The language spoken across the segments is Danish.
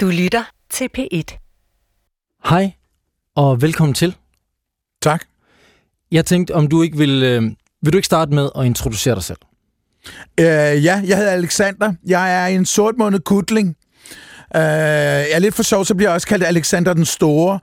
Du lytter til P1. Hej, og velkommen til. Tak. Jeg tænkte, om du ikke vil... Øh, vil du ikke starte med at introducere dig selv? Uh, ja, jeg hedder Alexander. Jeg er en sortmånet kutling. Uh, jeg er lidt for sjov, så bliver jeg også kaldt Alexander den Store.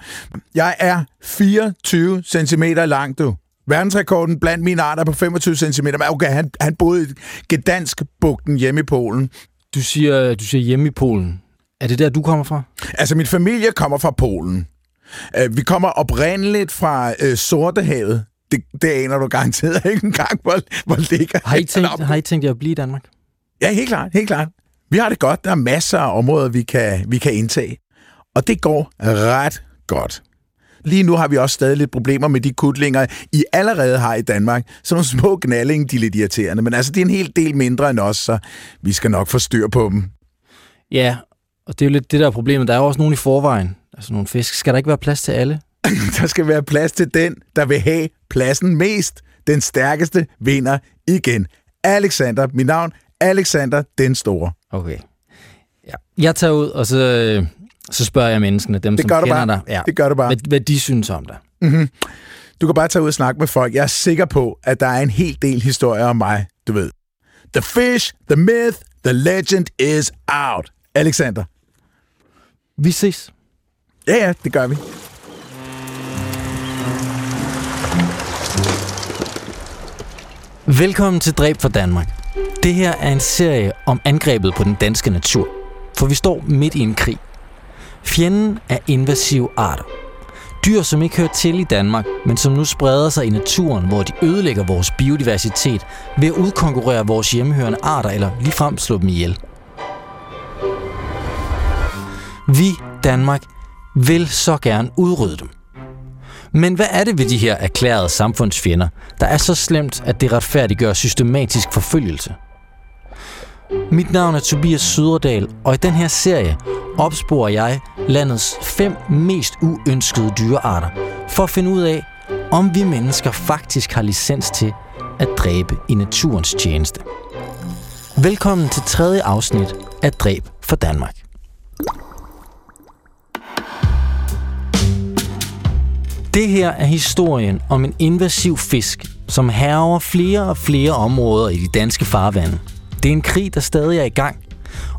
Jeg er 24 cm lang, du. Verdensrekorden blandt mine arter er på 25 cm. Men okay, han, han boede i Gdansk-bugten hjemme i Polen. Du siger, du siger hjemme i Polen. Er det der, du kommer fra? Altså, min familie kommer fra Polen. Uh, vi kommer oprindeligt fra uh, Sortehavet. Det, det aner du garanteret ikke engang, hvor, hvor ligger Har I, tænkt, har I tænkt jer at blive i Danmark? Ja, helt klart, helt klart. Vi har det godt. Der er masser af områder, vi kan, vi kan indtage. Og det går ret godt. Lige nu har vi også stadig lidt problemer med de kutlinger, I allerede har i Danmark. Så nogle små gnalling, de er lidt irriterende. Men altså, det er en hel del mindre end os, så vi skal nok få styr på dem. Ja, og det er jo lidt det der er problemet. Der er jo også nogen i forvejen. Altså nogle fisk. Skal der ikke være plads til alle? der skal være plads til den, der vil have pladsen mest. Den stærkeste vinder igen. Alexander, mit navn, Alexander den Store. Okay. Ja. Jeg tager ud, og så, øh, så spørger jeg menneskene, dem Det som gør kender bare. dig, ja, Det gør du bare. hvad, hvad de synes om dig. Mm-hmm. Du kan bare tage ud og snakke med folk. Jeg er sikker på, at der er en hel del historier om mig, du ved. The fish, the myth, the legend is out. Alexander. Vi ses. Ja, ja, det gør vi. Velkommen til Dræb for Danmark. Det her er en serie om angrebet på den danske natur. For vi står midt i en krig. Fjenden er invasive arter. Dyr, som ikke hører til i Danmark, men som nu spreder sig i naturen, hvor de ødelægger vores biodiversitet ved at udkonkurrere vores hjemmehørende arter eller ligefrem slå dem ihjel. Vi, Danmark, vil så gerne udrydde dem. Men hvad er det ved de her erklærede samfundsfjender, der er så slemt, at det retfærdiggør systematisk forfølgelse? Mit navn er Tobias Søderdal, og i den her serie opsporer jeg landets fem mest uønskede dyrearter, for at finde ud af, om vi mennesker faktisk har licens til at dræbe i naturens tjeneste. Velkommen til tredje afsnit af Dræb for Danmark. Det her er historien om en invasiv fisk, som herrer flere og flere områder i de danske farvande. Det er en krig, der stadig er i gang,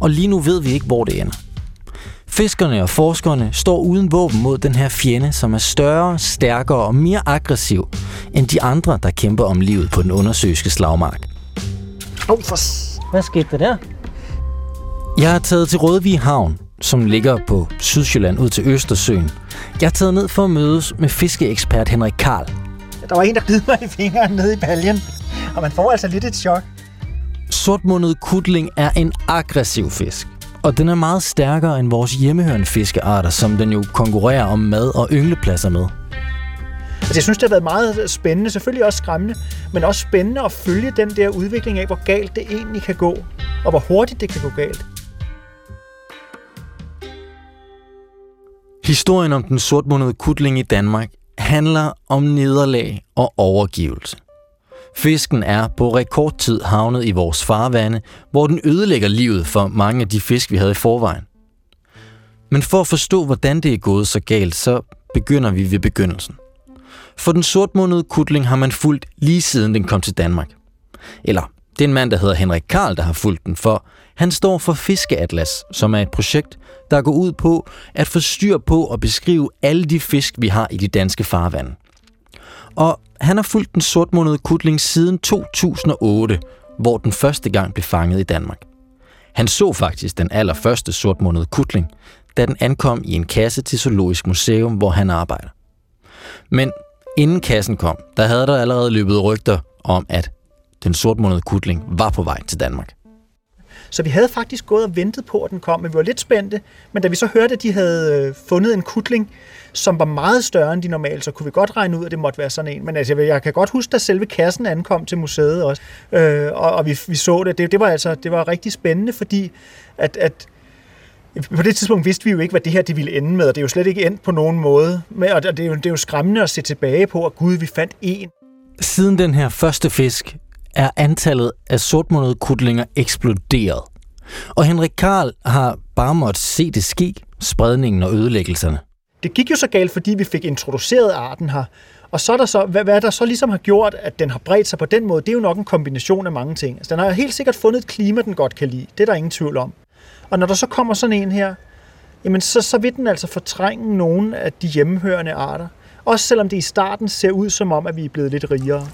og lige nu ved vi ikke, hvor det ender. Fiskerne og forskerne står uden våben mod den her fjende, som er større, stærkere og mere aggressiv end de andre, der kæmper om livet på den undersøgske slagmark. Oh, for... Hvad skete der der? Jeg er taget til Rødvig Havn, som ligger på Sydsjælland ud til Østersøen. Jeg er taget ned for at mødes med fiskeekspert Henrik Karl. Der var en, der bid mig i fingeren nede i baljen. Og man får altså lidt et chok. Sortmundet kutling er en aggressiv fisk. Og den er meget stærkere end vores hjemmehørende fiskearter, som den jo konkurrerer om mad og ynglepladser med. Altså, jeg synes, det har været meget spændende. Selvfølgelig også skræmmende. Men også spændende at følge den der udvikling af, hvor galt det egentlig kan gå. Og hvor hurtigt det kan gå galt. Historien om den sortmundede kutling i Danmark handler om nederlag og overgivelse. Fisken er på rekordtid havnet i vores farvande, hvor den ødelægger livet for mange af de fisk, vi havde i forvejen. Men for at forstå, hvordan det er gået så galt, så begynder vi ved begyndelsen. For den sortmundede kutling har man fulgt lige siden den kom til Danmark. Eller, det er en mand, der hedder Henrik Karl, der har fulgt den, for han står for Fiskeatlas, som er et projekt, der går ud på at få styr på og beskrive alle de fisk, vi har i de danske farvande. Og han har fulgt den sortmundede kutling siden 2008, hvor den første gang blev fanget i Danmark. Han så faktisk den allerførste sortmundede kutling, da den ankom i en kasse til Zoologisk Museum, hvor han arbejder. Men inden kassen kom, der havde der allerede løbet rygter om, at den sortmundede kutling var på vej til Danmark. Så vi havde faktisk gået og ventet på, at den kom, men vi var lidt spændte. Men da vi så hørte, at de havde øh, fundet en kutling, som var meget større end de normale, så kunne vi godt regne ud, at det måtte være sådan en. Men altså, jeg kan godt huske, da selve kassen ankom til museet også, øh, og, og vi, vi så det. det. Det var altså det var rigtig spændende, fordi at, at på det tidspunkt vidste vi jo ikke, hvad det her det ville ende med, og det er jo slet ikke endt på nogen måde. Men, og det er, jo, det er jo skræmmende at se tilbage på, at gud, vi fandt en. Siden den her første fisk er antallet af sortmundede kutlinger eksploderet. Og Henrik Karl har bare måttet se det ske, spredningen og ødelæggelserne. Det gik jo så galt, fordi vi fik introduceret arten her. Og så er der så, hvad, hvad der så ligesom har gjort, at den har bredt sig på den måde, det er jo nok en kombination af mange ting. Altså, den har helt sikkert fundet et klima, den godt kan lide. Det er der ingen tvivl om. Og når der så kommer sådan en her, jamen så, så vil den altså fortrænge nogle af de hjemmehørende arter. Også selvom det i starten ser ud som om, at vi er blevet lidt rigere.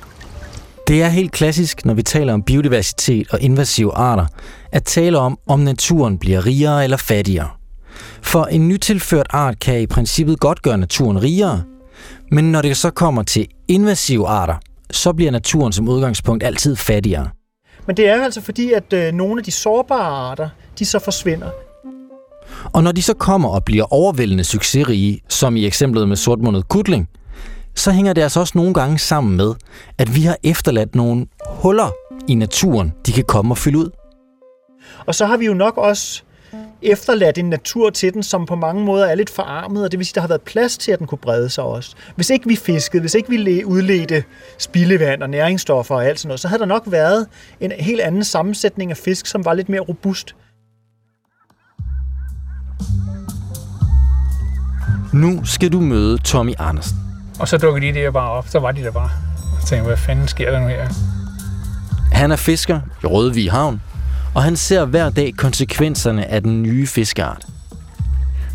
Det er helt klassisk, når vi taler om biodiversitet og invasive arter, at tale om, om naturen bliver rigere eller fattigere. For en nytilført art kan i princippet godt gøre naturen rigere, men når det så kommer til invasive arter, så bliver naturen som udgangspunkt altid fattigere. Men det er altså fordi, at øh, nogle af de sårbare arter, de så forsvinder. Og når de så kommer og bliver overvældende succesrige, som i eksemplet med sortmundet kutling, så hænger det altså også nogle gange sammen med, at vi har efterladt nogle huller i naturen, de kan komme og fylde ud. Og så har vi jo nok også efterladt en natur til den, som på mange måder er lidt forarmet, og det vil sige, at der har været plads til, at den kunne brede sig også. Hvis ikke vi fiskede, hvis ikke vi udledte spildevand og næringsstoffer og alt sådan noget, så havde der nok været en helt anden sammensætning af fisk, som var lidt mere robust. Nu skal du møde Tommy Andersen. Og så dukkede de der bare op, så var de der bare. Jeg tænkte, hvad fanden sker der nu her? Han er fisker i Rødvig Havn, og han ser hver dag konsekvenserne af den nye fiskeart.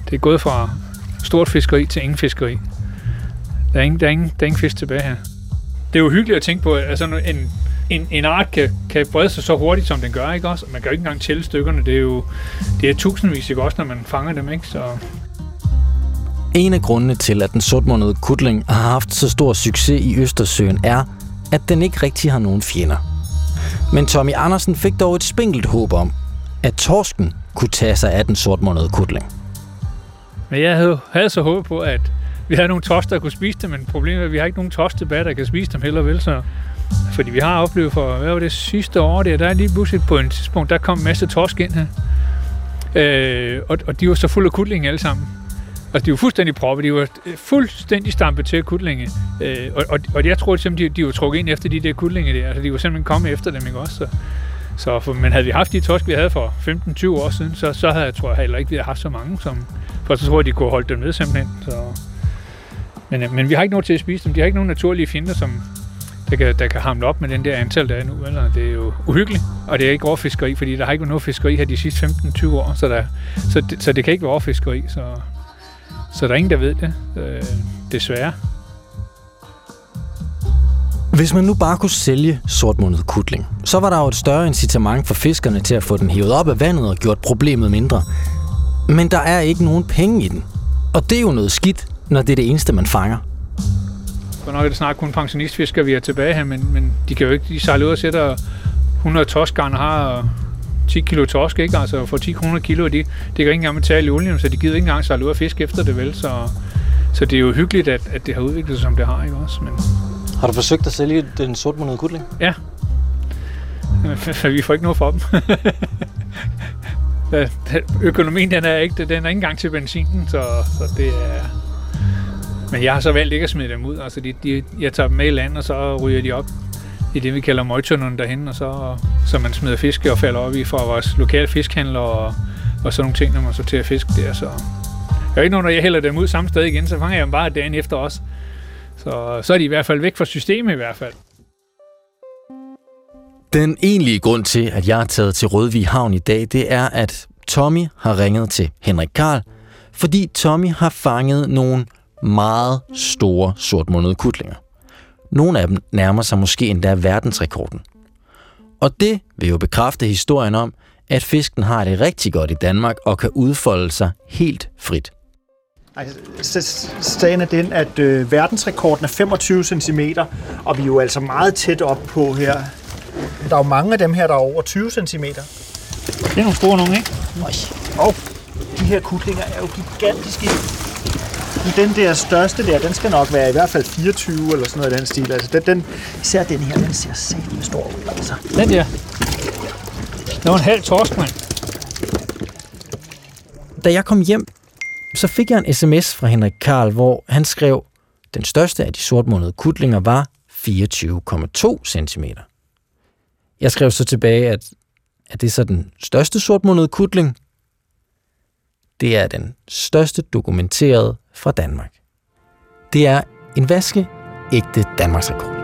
Det er gået fra stort fiskeri til ingen fiskeri. Der er ingen, der er ingen, der er ingen fisk tilbage her. Det er jo hyggeligt at tænke på, at altså en, en, en art kan, kan brede sig så hurtigt, som den gør, ikke også? Man kan jo ikke engang tælle stykkerne. Det er jo det er tusindvis, ikke også, når man fanger dem, ikke? Så en af grundene til, at den sortmundede kutling har haft så stor succes i Østersøen, er, at den ikke rigtig har nogen fjender. Men Tommy Andersen fik dog et spinkelt håb om, at torsken kunne tage sig af den sortmundede kutling. Men jeg havde, havde så håbet på, at vi havde nogle torsk, der kunne spise dem, men problemet er, at vi har ikke nogen torsk tilbage, der kan spise dem heller vel. Så, fordi vi har oplevet for, hvad var det sidste år, der, der er lige pludselig på en tidspunkt, der kom en masse torsk ind her. Øh, og, og de var så fulde af kutling alle sammen. Altså, de var fuldstændig proppe. De var øh, fuldstændig stampet til kutlinge. Øh, og, og, og jeg tror simpelthen, de, de var trukket ind efter de der kutlinge der. Altså, de var simpelthen kommet efter dem, ikke også? Så, så for, men havde vi haft de torsk, vi havde for 15-20 år siden, så, så havde jeg, tror jeg heller ikke, vi havde haft så mange. Som, for så tror jeg, de kunne holde dem med simpelthen. Så, men, øh, men vi har ikke noget til at spise dem. De har ikke nogen naturlige finder, som, der kan, der kan hamle op med den der antal, der er nu. Eller? Det er jo uhyggeligt, og det er ikke overfiskeri, fordi der har ikke været noget fiskeri her de sidste 15-20 år, så, der, så, det, så det kan ikke være overfiskeri. Så, så der er ingen, der ved det, øh, desværre. Hvis man nu bare kunne sælge sortmundet kutling, så var der jo et større incitament for fiskerne til at få den hævet op af vandet og gjort problemet mindre. Men der er ikke nogen penge i den. Og det er jo noget skidt, når det er det eneste, man fanger. For nok er det snart kun pensionistfiskere, vi er tilbage her, men, men de kan jo ikke de sejle ud og sætte 100 torskgarn og har 10 kilo torsk, ikke? Altså for 10 kroner kilo, de, det kan ikke engang betale i olien, så de gider ikke engang sejle ud og fiske efter det, vel? Så, så det er jo hyggeligt, at, at det har udviklet sig, som det har, ikke også? Men... Har du forsøgt at sælge den sortmundede kutling? Ja. Vi får ikke noget for dem. Økonomien, den er ikke, den er ikke engang til benzinen, så, så det er... Men jeg har så valgt ikke at smide dem ud. Altså, de, de, jeg tager dem med i land, og så ryger de op i det, vi kalder møgtønderne derhen, og så, så man smider fisk og falder op i fra vores lokale fiskhandler og, og sådan nogle ting, når man sorterer fisk der. Så jeg er ikke nogen, når jeg hælder dem ud samme sted igen, så fanger jeg dem bare dagen efter også. Så, så er de i hvert fald væk fra systemet i hvert fald. Den egentlige grund til, at jeg er taget til Rødvig Havn i dag, det er, at Tommy har ringet til Henrik Karl, fordi Tommy har fanget nogle meget store sortmundede kutlinger. Nogle af dem nærmer sig måske endda verdensrekorden. Og det vil jo bekræfte historien om, at fisken har det rigtig godt i Danmark og kan udfolde sig helt frit. Sagen er den, at øh, verdensrekorden er 25 cm, og vi er jo altså meget tæt op på her. Der er jo mange af dem her, der er over 20 cm. Det er nogle store nogle, ikke? Og de her kutlinger er jo gigantiske. Den der største der, den skal nok være i hvert fald 24 eller sådan noget i den stil. Altså den, den, især den her, den ser sæt stor ud, altså. Den der. Det var en halv torsk, mand. Da jeg kom hjem, så fik jeg en sms fra Henrik Karl, hvor han skrev, den største af de sortmundede kutlinger var 24,2 cm. Jeg skrev så tilbage, at er det så den største sortmundede kutling? Det er den største dokumenterede fra Danmark. Det er en vaske ægte Danmarksrekord.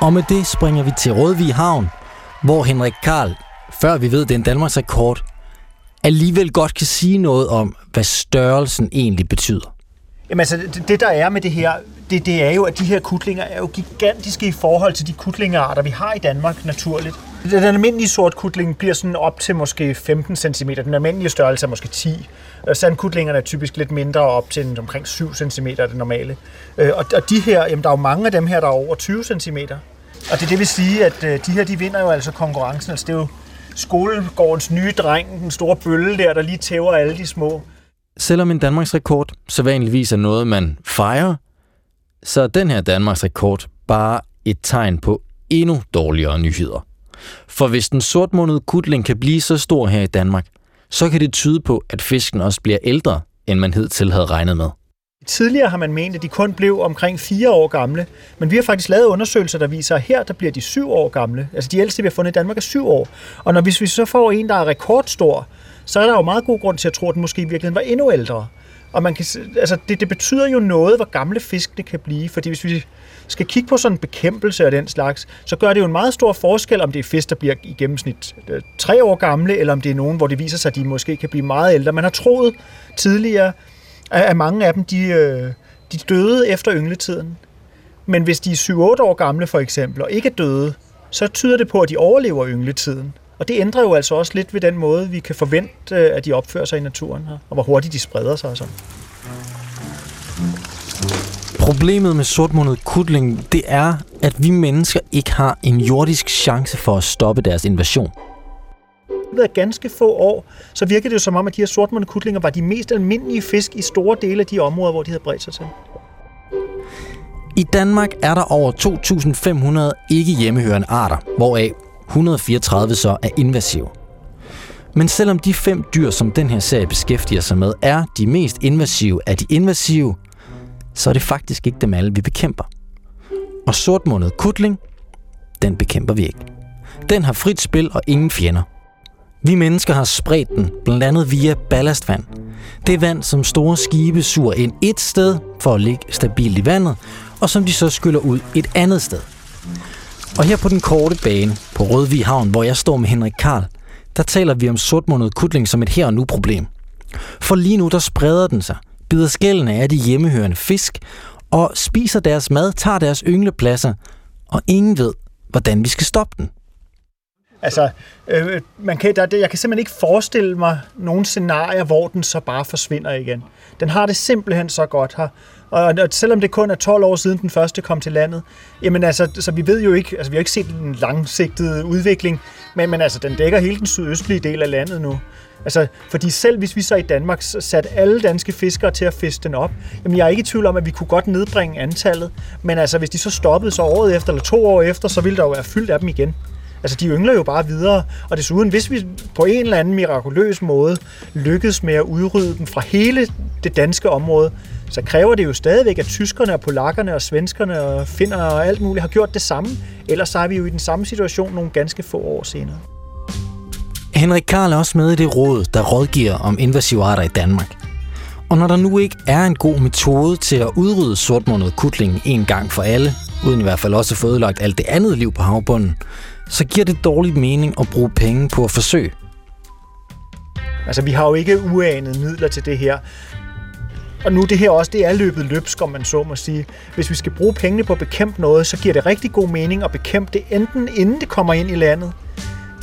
Og med det springer vi til Rødvig Havn, hvor Henrik Karl, før vi ved, det en Danmarks rekord, alligevel godt kan sige noget om, hvad størrelsen egentlig betyder. Jamen altså, det, det der er med det her, det, det er jo, at de her kutlinger er jo gigantiske i forhold til de kutlingearter, vi har i Danmark naturligt. Den almindelige sort kutling bliver sådan op til måske 15 cm. Den almindelige størrelse er måske 10. Øh, Sandkutlingerne er typisk lidt mindre, op til omkring 7 cm det normale. Øh, og, og de her, jamen der er jo mange af dem her, der er over 20 cm. Og det, det vil sige, at øh, de her, de vinder jo altså konkurrencen. Altså det er jo skolegårdens nye dreng, den store bølle der, der lige tæver alle de små. Selvom en Danmarks rekord så vanligvis er noget, man fejrer, så er den her Danmarks rekord bare et tegn på endnu dårligere nyheder. For hvis den sortmundede kutling kan blive så stor her i Danmark, så kan det tyde på, at fisken også bliver ældre, end man hidtil havde regnet med. Tidligere har man ment, at de kun blev omkring 4 år gamle, men vi har faktisk lavet undersøgelser, der viser, at her der bliver de 7 år gamle. Altså de ældste, vi har fundet i Danmark, er 7 år. Og når hvis vi så får en, der er rekordstor, så er der jo meget god grund til at tro, at den måske i virkeligheden var endnu ældre. Og man kan, altså det, det betyder jo noget, hvor gamle fiskene kan blive, fordi hvis vi skal kigge på sådan en bekæmpelse af den slags, så gør det jo en meget stor forskel, om det er fisk, der bliver i gennemsnit øh, tre år gamle, eller om det er nogen, hvor det viser sig, at de måske kan blive meget ældre. Man har troet tidligere, at mange af dem de, øh, de døde efter yngletiden. Men hvis de er 7-8 år gamle for eksempel, og ikke er døde, så tyder det på, at de overlever yngletiden. Og det ændrer jo altså også lidt ved den måde, vi kan forvente, øh, at de opfører sig i naturen her, og hvor hurtigt de spreder sig og sådan. Problemet med sortmundet kutling, det er, at vi mennesker ikke har en jordisk chance for at stoppe deres invasion. Ved ganske få år, så virker det jo som om, at de her sortmunde kutlinger var de mest almindelige fisk i store dele af de områder, hvor de havde bredt sig til. I Danmark er der over 2.500 ikke hjemmehørende arter, hvoraf 134 så er invasive. Men selvom de fem dyr, som den her serie beskæftiger sig med, er de mest invasive af de invasive, så er det faktisk ikke dem alle, vi bekæmper. Og sortmundet kutling, den bekæmper vi ikke. Den har frit spil og ingen fjender. Vi mennesker har spredt den, blandt andet via ballastvand. Det er vand, som store skibe suger ind et sted for at ligge stabilt i vandet, og som de så skyller ud et andet sted. Og her på den korte bane på Rødvig Havn, hvor jeg står med Henrik Karl, der taler vi om sortmundet kutling som et her og nu problem. For lige nu der spreder den sig, bider skællene af de hjemmehørende fisk, og spiser deres mad, tager deres ynglepladser, og ingen ved, hvordan vi skal stoppe den. Altså, øh, man kan, der, jeg kan simpelthen ikke forestille mig nogle scenarier, hvor den så bare forsvinder igen. Den har det simpelthen så godt her. Og, og selvom det kun er 12 år siden den første kom til landet, jamen altså, så vi ved jo ikke, altså vi har ikke set en langsigtet udvikling, men, men altså, den dækker hele den sydøstlige del af landet nu. Altså, fordi selv hvis vi så i Danmark satte alle danske fiskere til at fiske den op, jamen jeg er ikke i tvivl om, at vi kunne godt nedbringe antallet, men altså hvis de så stoppede så året efter eller to år efter, så ville der jo være fyldt af dem igen. Altså, de yngler jo bare videre, og desuden, hvis vi på en eller anden mirakuløs måde lykkes med at udrydde dem fra hele det danske område, så kræver det jo stadigvæk, at tyskerne og polakkerne og svenskerne og finner og alt muligt har gjort det samme. Ellers så er vi jo i den samme situation nogle ganske få år senere. Henrik Karl er også med i det råd, der rådgiver om invasive arter i Danmark. Og når der nu ikke er en god metode til at udrydde sortmundet kutling en gang for alle, uden i hvert fald også at få ødelagt alt det andet liv på havbunden, så giver det dårligt mening at bruge penge på at forsøge. Altså, vi har jo ikke uanede midler til det her. Og nu det her også, det er løbet løbsk, om man så må sige. Hvis vi skal bruge pengene på at bekæmpe noget, så giver det rigtig god mening at bekæmpe det enten inden det kommer ind i landet,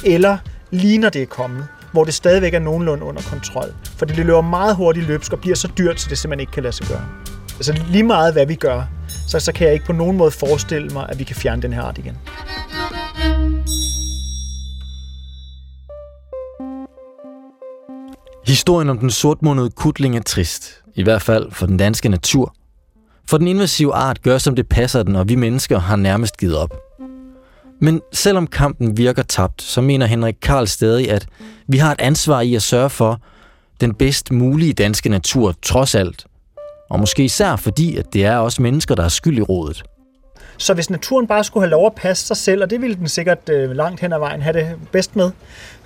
eller lige når det er kommet, hvor det stadigvæk er nogenlunde under kontrol. For det løber meget hurtigt løbsk og bliver så dyrt, så det simpelthen ikke kan lade sig gøre. Altså lige meget hvad vi gør, så, så kan jeg ikke på nogen måde forestille mig, at vi kan fjerne den her art igen. Historien om den sortmundede kutling er trist, i hvert fald for den danske natur. For den invasive art gør, som det passer den, og vi mennesker har nærmest givet op. Men selvom kampen virker tabt, så mener Henrik Karl stadig, at vi har et ansvar i at sørge for den bedst mulige danske natur trods alt. Og måske især fordi, at det er os mennesker, der er skyld i rådet. Så hvis naturen bare skulle have lov at passe sig selv, og det ville den sikkert øh, langt hen ad vejen have det bedst med.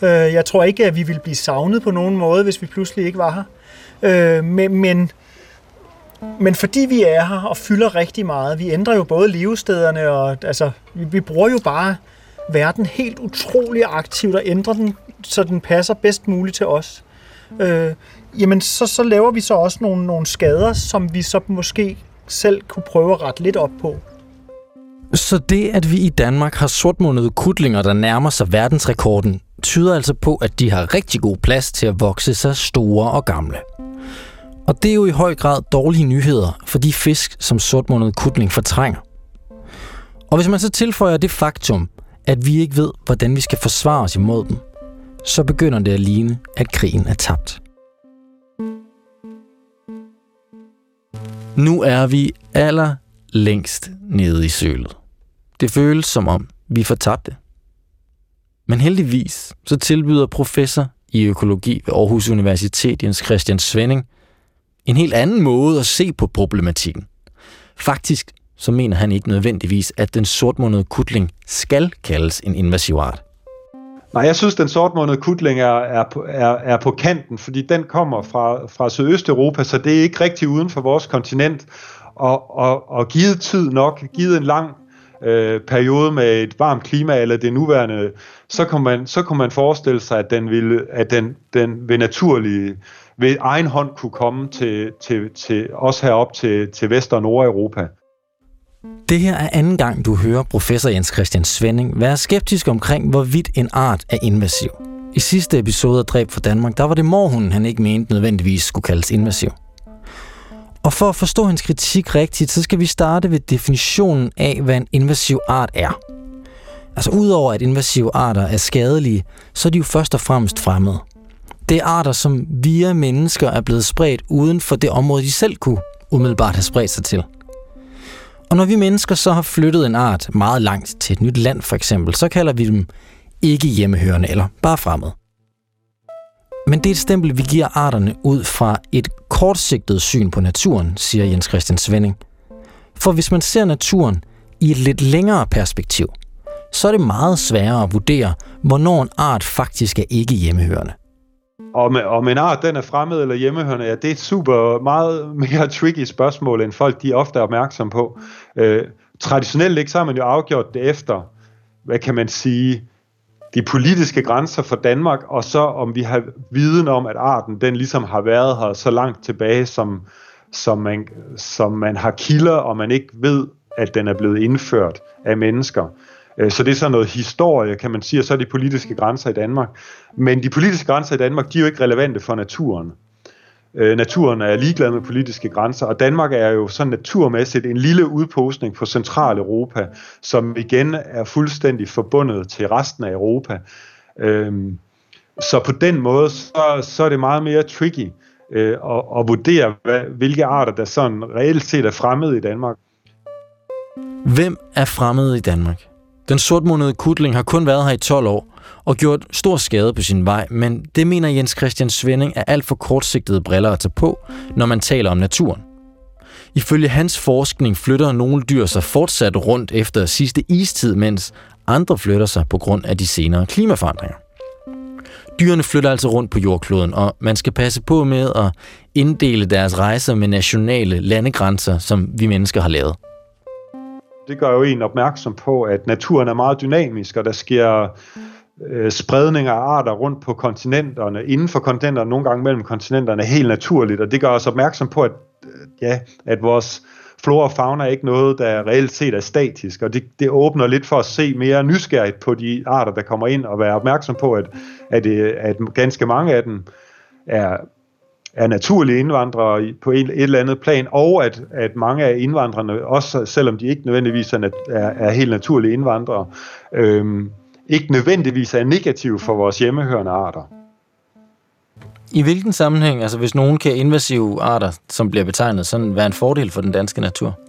Øh, jeg tror ikke, at vi ville blive savnet på nogen måde, hvis vi pludselig ikke var her. Øh, men, men, men fordi vi er her og fylder rigtig meget, vi ændrer jo både levestederne, og altså, vi, vi bruger jo bare verden helt utrolig aktivt og ændrer den, så den passer bedst muligt til os. Øh, jamen så, så laver vi så også nogle, nogle skader, som vi så måske selv kunne prøve at rette lidt op på. Så det, at vi i Danmark har sortmundede kutlinger, der nærmer sig verdensrekorden, tyder altså på, at de har rigtig god plads til at vokse sig store og gamle. Og det er jo i høj grad dårlige nyheder for de fisk, som sortmundet kutling fortrænger. Og hvis man så tilføjer det faktum, at vi ikke ved, hvordan vi skal forsvare os imod dem, så begynder det at ligne, at krigen er tabt. Nu er vi aller længst nede i sølet. Det føles som om, vi får tabt det. Men heldigvis så tilbyder professor i økologi ved Aarhus Universitet Jens Christian Svenning en helt anden måde at se på problematikken. Faktisk så mener han ikke nødvendigvis, at den sortmundede kutling skal kaldes en invasiv art. Nej, jeg synes, den sortmundede kutling er, er, er, er på kanten, fordi den kommer fra, fra Sydøsteuropa, så det er ikke rigtig uden for vores kontinent. Og, og, og givet tid nok, givet en lang øh, periode med et varmt klima, eller det nuværende, så kunne man, så kunne man forestille sig, at den ville, at den, den ved naturlig, ved egen hånd kunne komme til, til, til os herop til, til Vest- og Nordeuropa. Det her er anden gang, du hører professor Jens Christian Svending være skeptisk omkring, hvorvidt en art er invasiv. I sidste episode af Dræb for Danmark, der var det morhunden, han ikke mente nødvendigvis skulle kaldes invasiv. Og for at forstå hans kritik rigtigt, så skal vi starte ved definitionen af, hvad en invasiv art er. Altså udover at invasive arter er skadelige, så er de jo først og fremmest fremmede. Det er arter, som via mennesker er blevet spredt uden for det område, de selv kunne umiddelbart have spredt sig til. Og når vi mennesker så har flyttet en art meget langt til et nyt land for eksempel, så kalder vi dem ikke hjemmehørende eller bare fremmede. Men det er et stempel, vi giver arterne ud fra et kortsigtet syn på naturen, siger Jens Christian Svending. For hvis man ser naturen i et lidt længere perspektiv, så er det meget sværere at vurdere, hvornår en art faktisk er ikke hjemmehørende. Om, om en art den er fremmed eller hjemmehørende, ja, det er et super meget mere tricky spørgsmål, end folk de ofte er opmærksom på. Øh, traditionelt ikke, så har man jo afgjort det efter, hvad kan man sige, de politiske grænser for Danmark, og så om vi har viden om, at arten den ligesom har været her så langt tilbage, som, som, man, som man har kilder, og man ikke ved, at den er blevet indført af mennesker. Øh, så det er sådan noget historie, kan man sige, og så er de politiske grænser i Danmark. Men de politiske grænser i Danmark, de er jo ikke relevante for naturen. Øh, naturen er ligeglad med politiske grænser, og Danmark er jo sådan naturmæssigt en lille udpostning på Centraleuropa, som igen er fuldstændig forbundet til resten af Europa. Øhm, så på den måde, så, så er det meget mere tricky øh, at, at vurdere, hvad, hvilke arter, der sådan reelt set er fremmede i Danmark. Hvem er fremmede i Danmark? Den sortmundede kutling har kun været her i 12 år og gjort stor skade på sin vej, men det mener Jens Christian Svending er alt for kortsigtede briller at tage på, når man taler om naturen. Ifølge hans forskning flytter nogle dyr sig fortsat rundt efter sidste istid, mens andre flytter sig på grund af de senere klimaforandringer. Dyrene flytter altså rundt på jordkloden, og man skal passe på med at inddele deres rejser med nationale landegrænser, som vi mennesker har lavet. Det gør jo en opmærksom på, at naturen er meget dynamisk, og der sker øh, spredning af arter rundt på kontinenterne, inden for kontinenterne, nogle gange mellem kontinenterne, helt naturligt, og det gør os opmærksom på, at, øh, ja, at vores flora og fauna er ikke noget, der reelt set er statisk, og det, det åbner lidt for at se mere nysgerrigt på de arter, der kommer ind, og være opmærksom på, at, at, øh, at ganske mange af dem er, er naturlige indvandrere på et, et eller andet plan, og at, at mange af indvandrerne, også selvom de ikke nødvendigvis er, er, er helt naturlige indvandrere, øhm, ikke nødvendigvis er negative for vores hjemmehørende arter. I hvilken sammenhæng, altså hvis nogen kan invasive arter, som bliver betegnet, sådan være en fordel for den danske natur?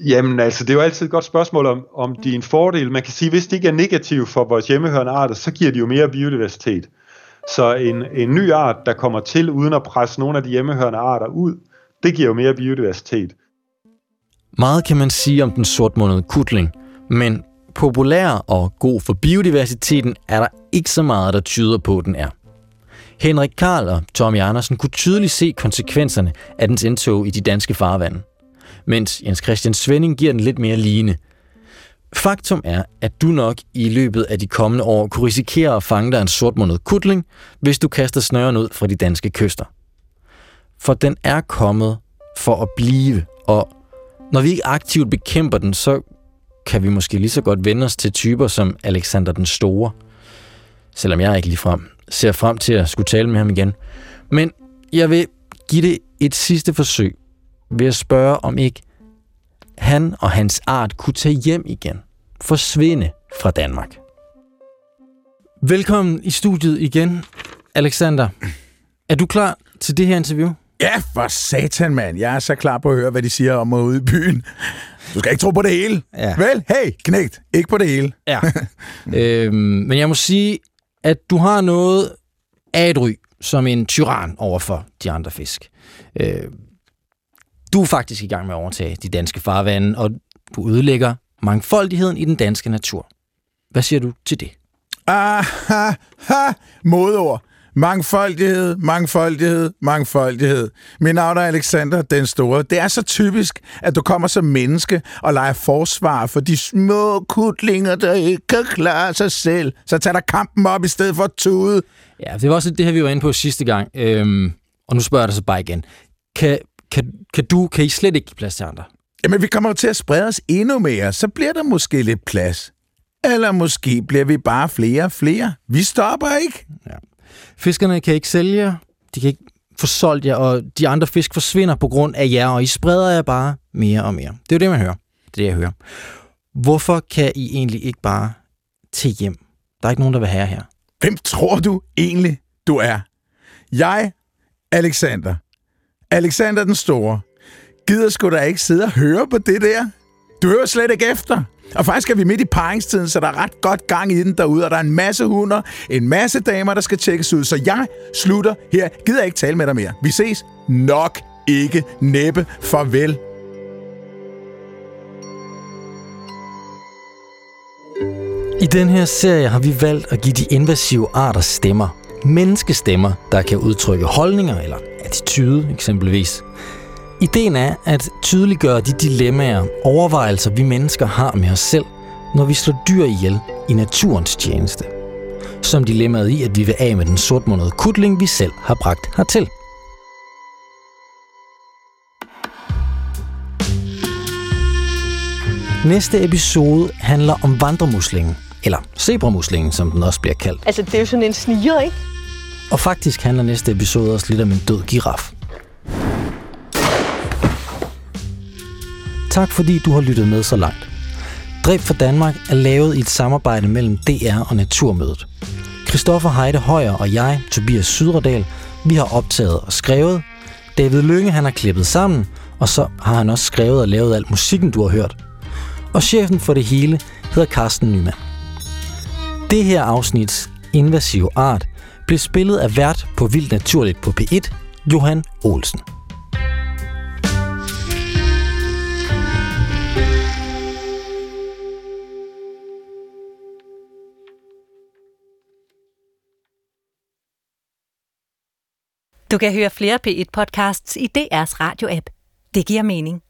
Jamen altså, det er jo altid et godt spørgsmål, om, om de er en fordel. Man kan sige, hvis de ikke er negative for vores hjemmehørende arter, så giver de jo mere biodiversitet. Så en, en ny art, der kommer til uden at presse nogle af de hjemmehørende arter ud, det giver jo mere biodiversitet. Meget kan man sige om den sortmundede kutling, men populær og god for biodiversiteten er der ikke så meget, der tyder på, at den er. Henrik Karl og Tommy Andersen kunne tydeligt se konsekvenserne af dens indtog i de danske farvande, mens Jens Christian Svending giver den lidt mere ligne. Faktum er, at du nok i løbet af de kommende år kunne risikere at fange dig en sortmundet kutling, hvis du kaster snøren ud fra de danske kyster. For den er kommet for at blive, og når vi ikke aktivt bekæmper den, så kan vi måske lige så godt vende os til typer som Alexander den Store. Selvom jeg ikke lige frem ser frem til at skulle tale med ham igen. Men jeg vil give det et sidste forsøg ved at spørge, om ikke han og hans art kunne tage hjem igen. Forsvinde fra Danmark. Velkommen i studiet igen, Alexander. Er du klar til det her interview? Ja, for satan, mand. Jeg er så klar på at høre, hvad de siger om mig ude i byen. Du skal ikke tro på det hele. Ja. Vel, hey, knægt. Ikke på det hele. Ja. øhm, men jeg må sige, at du har noget af et ry som en tyran over for de andre fisk. Øh, du er faktisk i gang med at overtage de danske farvande, og du ødelægger mangfoldigheden i den danske natur. Hvad siger du til det? Ah, ha, ha. Modord. Mangfoldighed, mangfoldighed, mangfoldighed. Mit navn er Alexander den Store. Det er så typisk, at du kommer som menneske og leger forsvar for de små kutlinger, der ikke kan klare sig selv. Så tag dig kampen op i stedet for at tude. Ja, det var også det her, vi var inde på sidste gang. Øhm, og nu spørger jeg dig så bare igen. Kan, kan, kan du, kan I slet ikke give plads til andre? Jamen, vi kommer jo til at sprede os endnu mere. Så bliver der måske lidt plads. Eller måske bliver vi bare flere og flere. Vi stopper ikke. Fiskerne kan ikke sælge jer, de kan ikke få solgt jer, og de andre fisk forsvinder på grund af jer, og I spreder jer bare mere og mere. Det er jo det, man hører. Det er det, jeg hører. Hvorfor kan I egentlig ikke bare til hjem? Der er ikke nogen, der vil have jer her. Hvem tror du egentlig, du er? Jeg, Alexander. Alexander den Store. Gider sgu da ikke sidde og høre på det der? Du hører slet ikke efter. Og faktisk er vi midt i paringstiden, så der er ret godt gang i den derude, og der er en masse hunder, en masse damer, der skal tjekkes ud. Så jeg slutter her. Gider ikke tale med dig mere. Vi ses nok ikke næppe. Farvel. I den her serie har vi valgt at give de invasive arter stemmer. Menneskestemmer, der kan udtrykke holdninger eller attitude eksempelvis. Ideen er at tydeliggøre de dilemmaer, overvejelser vi mennesker har med os selv, når vi slår dyr ihjel i naturens tjeneste. Som dilemmaet i, at vi vil af med den sortmundede kutling, vi selv har bragt hertil. Næste episode handler om vandremuslingen, eller zebramuslingen, som den også bliver kaldt. Altså, det er jo sådan en sniger, ikke? Og faktisk handler næste episode også lidt om en død giraf. Tak fordi du har lyttet med så langt. Dræb for Danmark er lavet i et samarbejde mellem DR og Naturmødet. Christoffer Heide Højer og jeg, Tobias Sydredal, vi har optaget og skrevet. David Lønge han har klippet sammen, og så har han også skrevet og lavet alt musikken, du har hørt. Og chefen for det hele hedder Carsten Nyman. Det her afsnits invasive art blev spillet af vært på Vildt Naturligt på P1, Johan Olsen. Du kan høre flere P1-podcasts i DR's radio-app. Det giver mening.